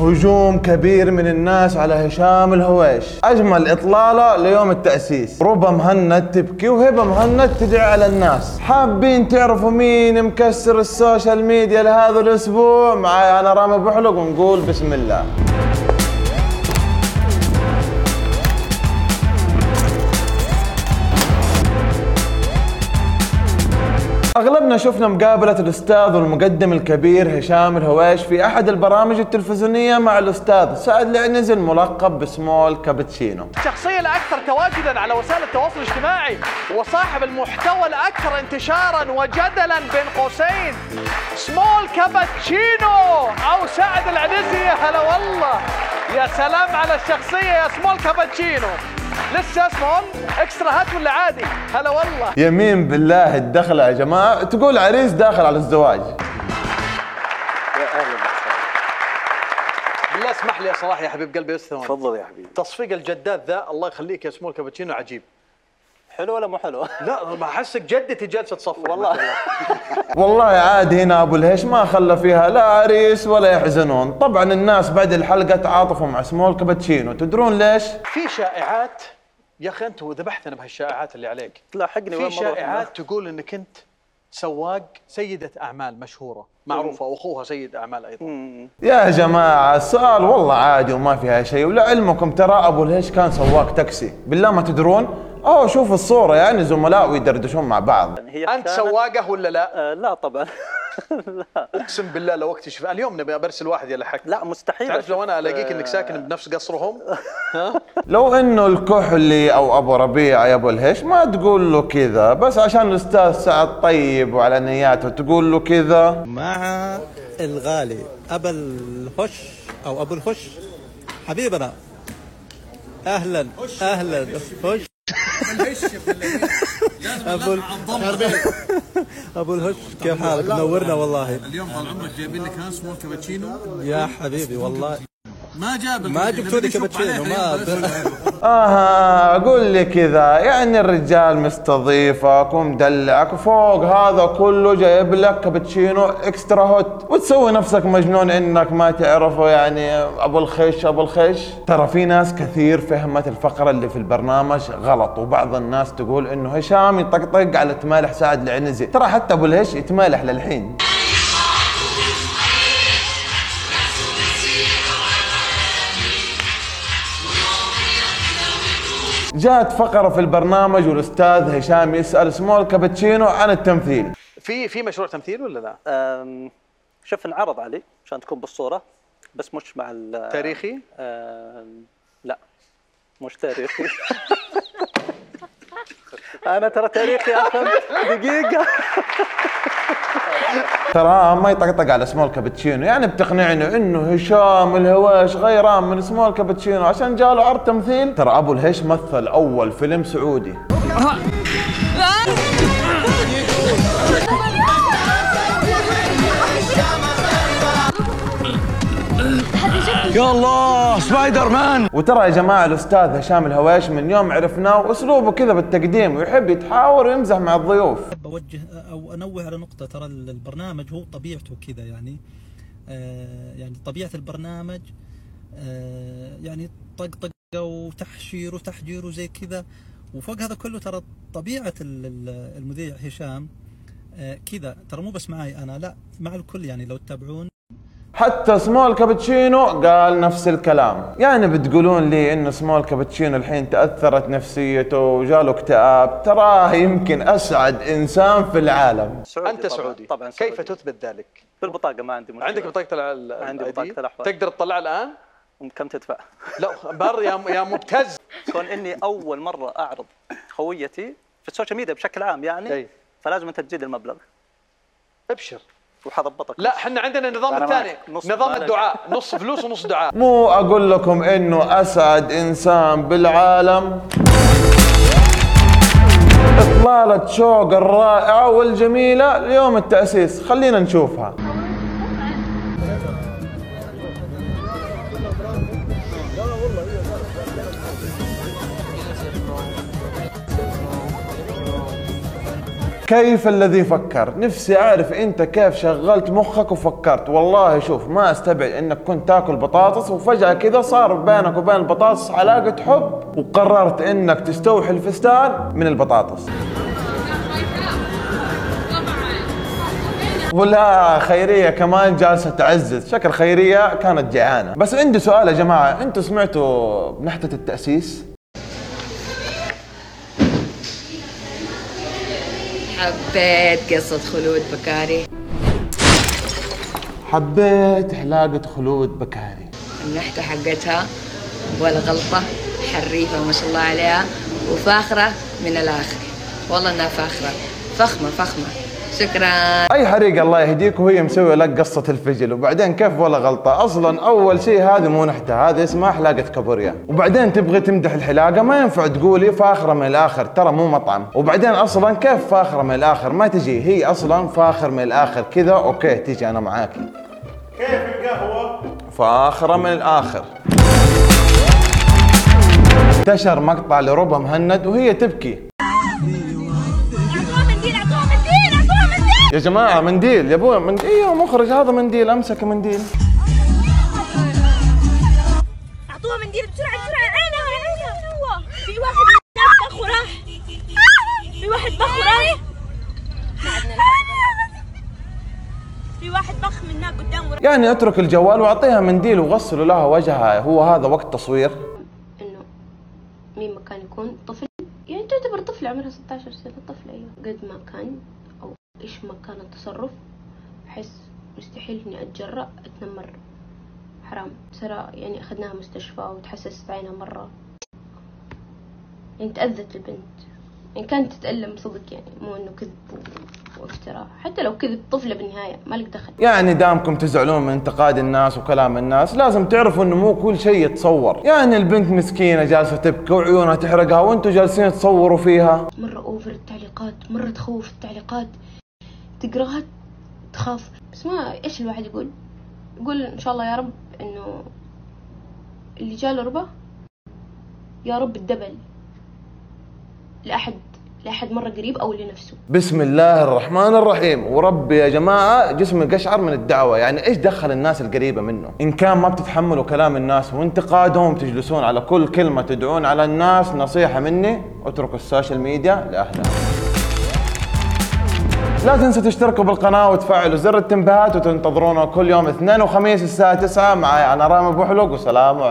هجوم كبير من الناس على هشام الهويش. أجمل إطلالة ليوم التأسيس. ربا مهند تبكي وهبه مهند تدعي على الناس. حابين تعرفوا مين مكسر ال social media لهذا الأسبوع؟ معاي أنا رامي أبو حلوق ونقول بسم الله. أغلبنا شفنا مقابلة الأستاذ والمقدم الكبير هشام الهويش في أحد البرامج التلفزيونية مع الأستاذ سعد العنزي الملقب بسمول كابتشينو. الشخصية الأكثر تواجدا على وسائل التواصل الاجتماعي وصاحب المحتوى الأكثر انتشارا وجدلا بين قوسين. سمول كابتشينو أو سعد العنزي يا هلا والله. يا سلام على الشخصية يا سمول كابتشينو. لسه small extra hot ولا عادي؟ هلا والله. يمين بالله الدخلة يا جماعة. تقول عريس داخل على الزواج. بالله اسمح لي يا صلاح يا حبيب قلبي بس ثواني. تفضل يا حبيبي. تصفيق الجدات ذا الله يخليك يا سمول كابتشينو عجيب. حلو ولا مو حلو؟ لا ما أحسك جدتي جالسه تصفق والله. والله عاد هنا أبو الهيش ما خلى فيها لا عريس ولا يحزنون. طبعا الناس بعد الحلقة تعاطفوا مع سمول كابتشينو. تدرون ليش؟ في شائعات يا أخي أنت ذبحتنا بهالشائعات اللي عليك. تلاحقني في. شائعات تقول إنك أنت سواق سيدة أعمال مشهورة معروفة وأخوها سيد أعمال أيضا. مم. يا جماعة السؤال والله عادي وما فيها شيء. ولعلمكم ترى أبو الهيش كان سواق تاكسي. بالله ما تدرون أوه شوفوا الصورة يعني زملاء ويدردشون مع بعض. هي أنت كانت- سواقه ولا لا؟ آه لا طبعا. أقسم بالله لو اكتشف اليوم نبي برسل واحد يلحق لا مستحيل. تعرف لو أنا ألاقيك إنك آه، ساكن بنفس قصرهم؟ لو إنه الكحلي أو أبو ربيع يا أبو الهيش ما تقول له كذا. بس عشان الاستاذ سعد طيب وعلى نياته تقول له كذا. مع الغالي ابا الهش أو أبو الهش. حبيبنا أهلا أهلا. هش. أبو ال- ابو الهش كيف حالك؟ منورنا والله. اليوم طال عمرك جايبين لك ها سمول كابتشينو. يا حبيبي والله. ما جاب ما جبتوا لي كابتشينو ما آه قول لي كذا يعني الرجال مستضيفك ومدلعك وفوق هذا كله جايب لك كابتشينو extra hot وتسوي نفسك مجنون إنك ما تعرفه يعني أبو الهش أبو الهش ترى في ناس كثير فهمت الفقرة اللي في البرنامج غلط وبعض الناس تقول إنه هشام يطقطق على تمالح سعد العنزي. ترى حتى أبو الهش يتمالح للحين. جاءت فقرة في البرنامج والأستاذ هشام يسأل سمول كابتشينو عن التمثيل في في مشروع تمثيل ولا لا؟ شوف انعرض علي عشان تكون بالصورة بس مش مع ال تاريخي؟ لا مش تاريخي أنا ترى تاريخي اخذ دقيقة ترى ما يطقطق على سمول كابتشينو يعني بتقنعني إنه هشام الهويش غيران من سمول كابتشينو عشان جاله عرض تمثيل. ترى أبو الهيش مثل أول فيلم سعودي. يا الله! سبايدر مان وترى يا جماعة الأستاذ هشام الهواش من يوم عرفناه اسلوبه كذا بالتقديم ويحب يتحاور ويمزح مع الضيوف. احب اوجه أو أنوه على نقطة ترى البرنامج هو طبيعته كذا يعني. آه يعني طبيعة البرنامج آه يعني طقطقه وتحشير وتحجير وزي كذا. وفوق هذا كله ترى طبيعة ال- ال- المذيع هشام آه كذا. ترى مو بس معي أنا لا مع الكل يعني لو تتابعون حتى سمول كابتشينو قال نفس الكلام يعني بتقولون لي انه سمول كابتشينو الحين تأثرت نفسيته وجاله اكتئاب تراه يمكن أسعد إنسان في العالم سعودي أنت طبعاً. سعودي طبعا كيف سعودي. تثبت ذلك؟ بالبطاقه ما عندي مشكلة عندك بطاقة ال- ال- عندي ال بطاقة ID؟ الأحوال. تقدر تطلعها الآن؟ كم تدفع؟ لا بر يا يا مبتز كون إني أول مرة أعرض هويتي في ال social media بشكل عام يعني أي. فلازم أنت تزيد المبلغ أبشر وحضبطك. لا إحنا عندنا النظام الثاني نظام. الدعاء. نص فلوس ونص دعاء. مو أقول لكم إنه أسعد إنسان بالعالم. إطلالة شوق الرائعة والجميلة ليوم التأسيس. خلينا نشوفها. كيف الذي فكر؟ نفسي أعرف أنت كيف شغلت مخك وفكرت. والله شوف ما أستبعد إنك كنت تأكل بطاطس وفجأة كذا صار بينك وبين البطاطس علاقة حب وقررت إنك تستوحي الفستان من البطاطس. ولا خيرية كمان جالسة تعزز. شكل خيرية كانت جيعانة بس عندي سؤال يا جماعة أنتوا سمعتوا بنحتة التأسيس؟ حبيت قصة خلود بكاري. حبيت حلاقة خلود بكاري. النحتة حقتها ولا غلطة حريفة ما شاء الله عليها وفاخرة من الآخر. والله إنها فاخرة. فخمة فخمة. شكرا. أي حريق الله يهديك وهي مسويه لك قصة الفجل. وبعدين كيف ولا غلطة؟ أصلا أول شيء هذه مو نحتة هذه اسمها حلاقة كابوريا. وبعدين تبغي تمدح الحلاقة ما ينفع تقولي فاخرة من الآخر ترى مو مطعم. وبعدين أصلا كيف فاخرة من الآخر؟ ما تجي هي أصلا فاخر من الآخر. كذا أوكي تيجي أنا معاكي. كيف القهوة؟ فاخرة من الآخر. انتشر مقطع لربى مهند وهي تبكي. يا جماعة منديل. يا أبوي منديل. أيوه مخرج هذا منديل. أمسك منديل. أعطوها منديل بسرعة بسرعة. عينها عينها في واحد هناك بخ وراح في واحد بخ وراح في واحد بخ من هناك قدام وراح يعني أترك الجوال وأعطيها منديل وغسلوا لها وجهها. هو هذا وقت تصوير. إنه مين ما كان يكون طفل. يعني تعتبر طفلة عمرها 16 سنة. طفلة أيوه. قد ما كان إيش ما كان التصرف؟ احس مستحيل إني أتجرأ أتنمر. حرام. ترى يعني أخذناها مستشفى وتحسست عينها مرة. يعني تأذت البنت. يعني كانت تتألم صدق يعني مو إنه كذب وافتراء. حتى لو كذب طفلة بالنهاية مالك دخل. يعني دامكم تزعلون من انتقاد الناس وكلام الناس لازم تعرفوا إنه مو كل شيء يتصور. يعني البنت مسكينة جالسة تبكي وعيونها تحرقها وأنتم جالسين تصوروا فيها. مرة اوفر التعليقات مرة تخوف التعليقات. تقراها تخاف. بس ما إيش الواحد يقول؟ يقول إن شاء الله يا رب إنه اللي جاله ربا يا رب الدبل لأحد لأحد مرة قريب أو لنفسه. بسم الله الرحمن الرحيم. وربي يا جماعة جسمي قشعر من الدعوة. يعني إيش دخل الناس القريبة منه؟ إن كان ما بتتحملوا كلام الناس وانتقادهم تجلسون على كل كلمة تدعون على الناس نصيحة مني اتركوا ال social media لأهلها لا تنسوا تشتركوا بالقناة وتفعلوا زر التنبيهات وتنتظرونا كل يوم اثنين وخميس الساعة 9 معي أنا رامي أبو حلوق والسلام عليكم.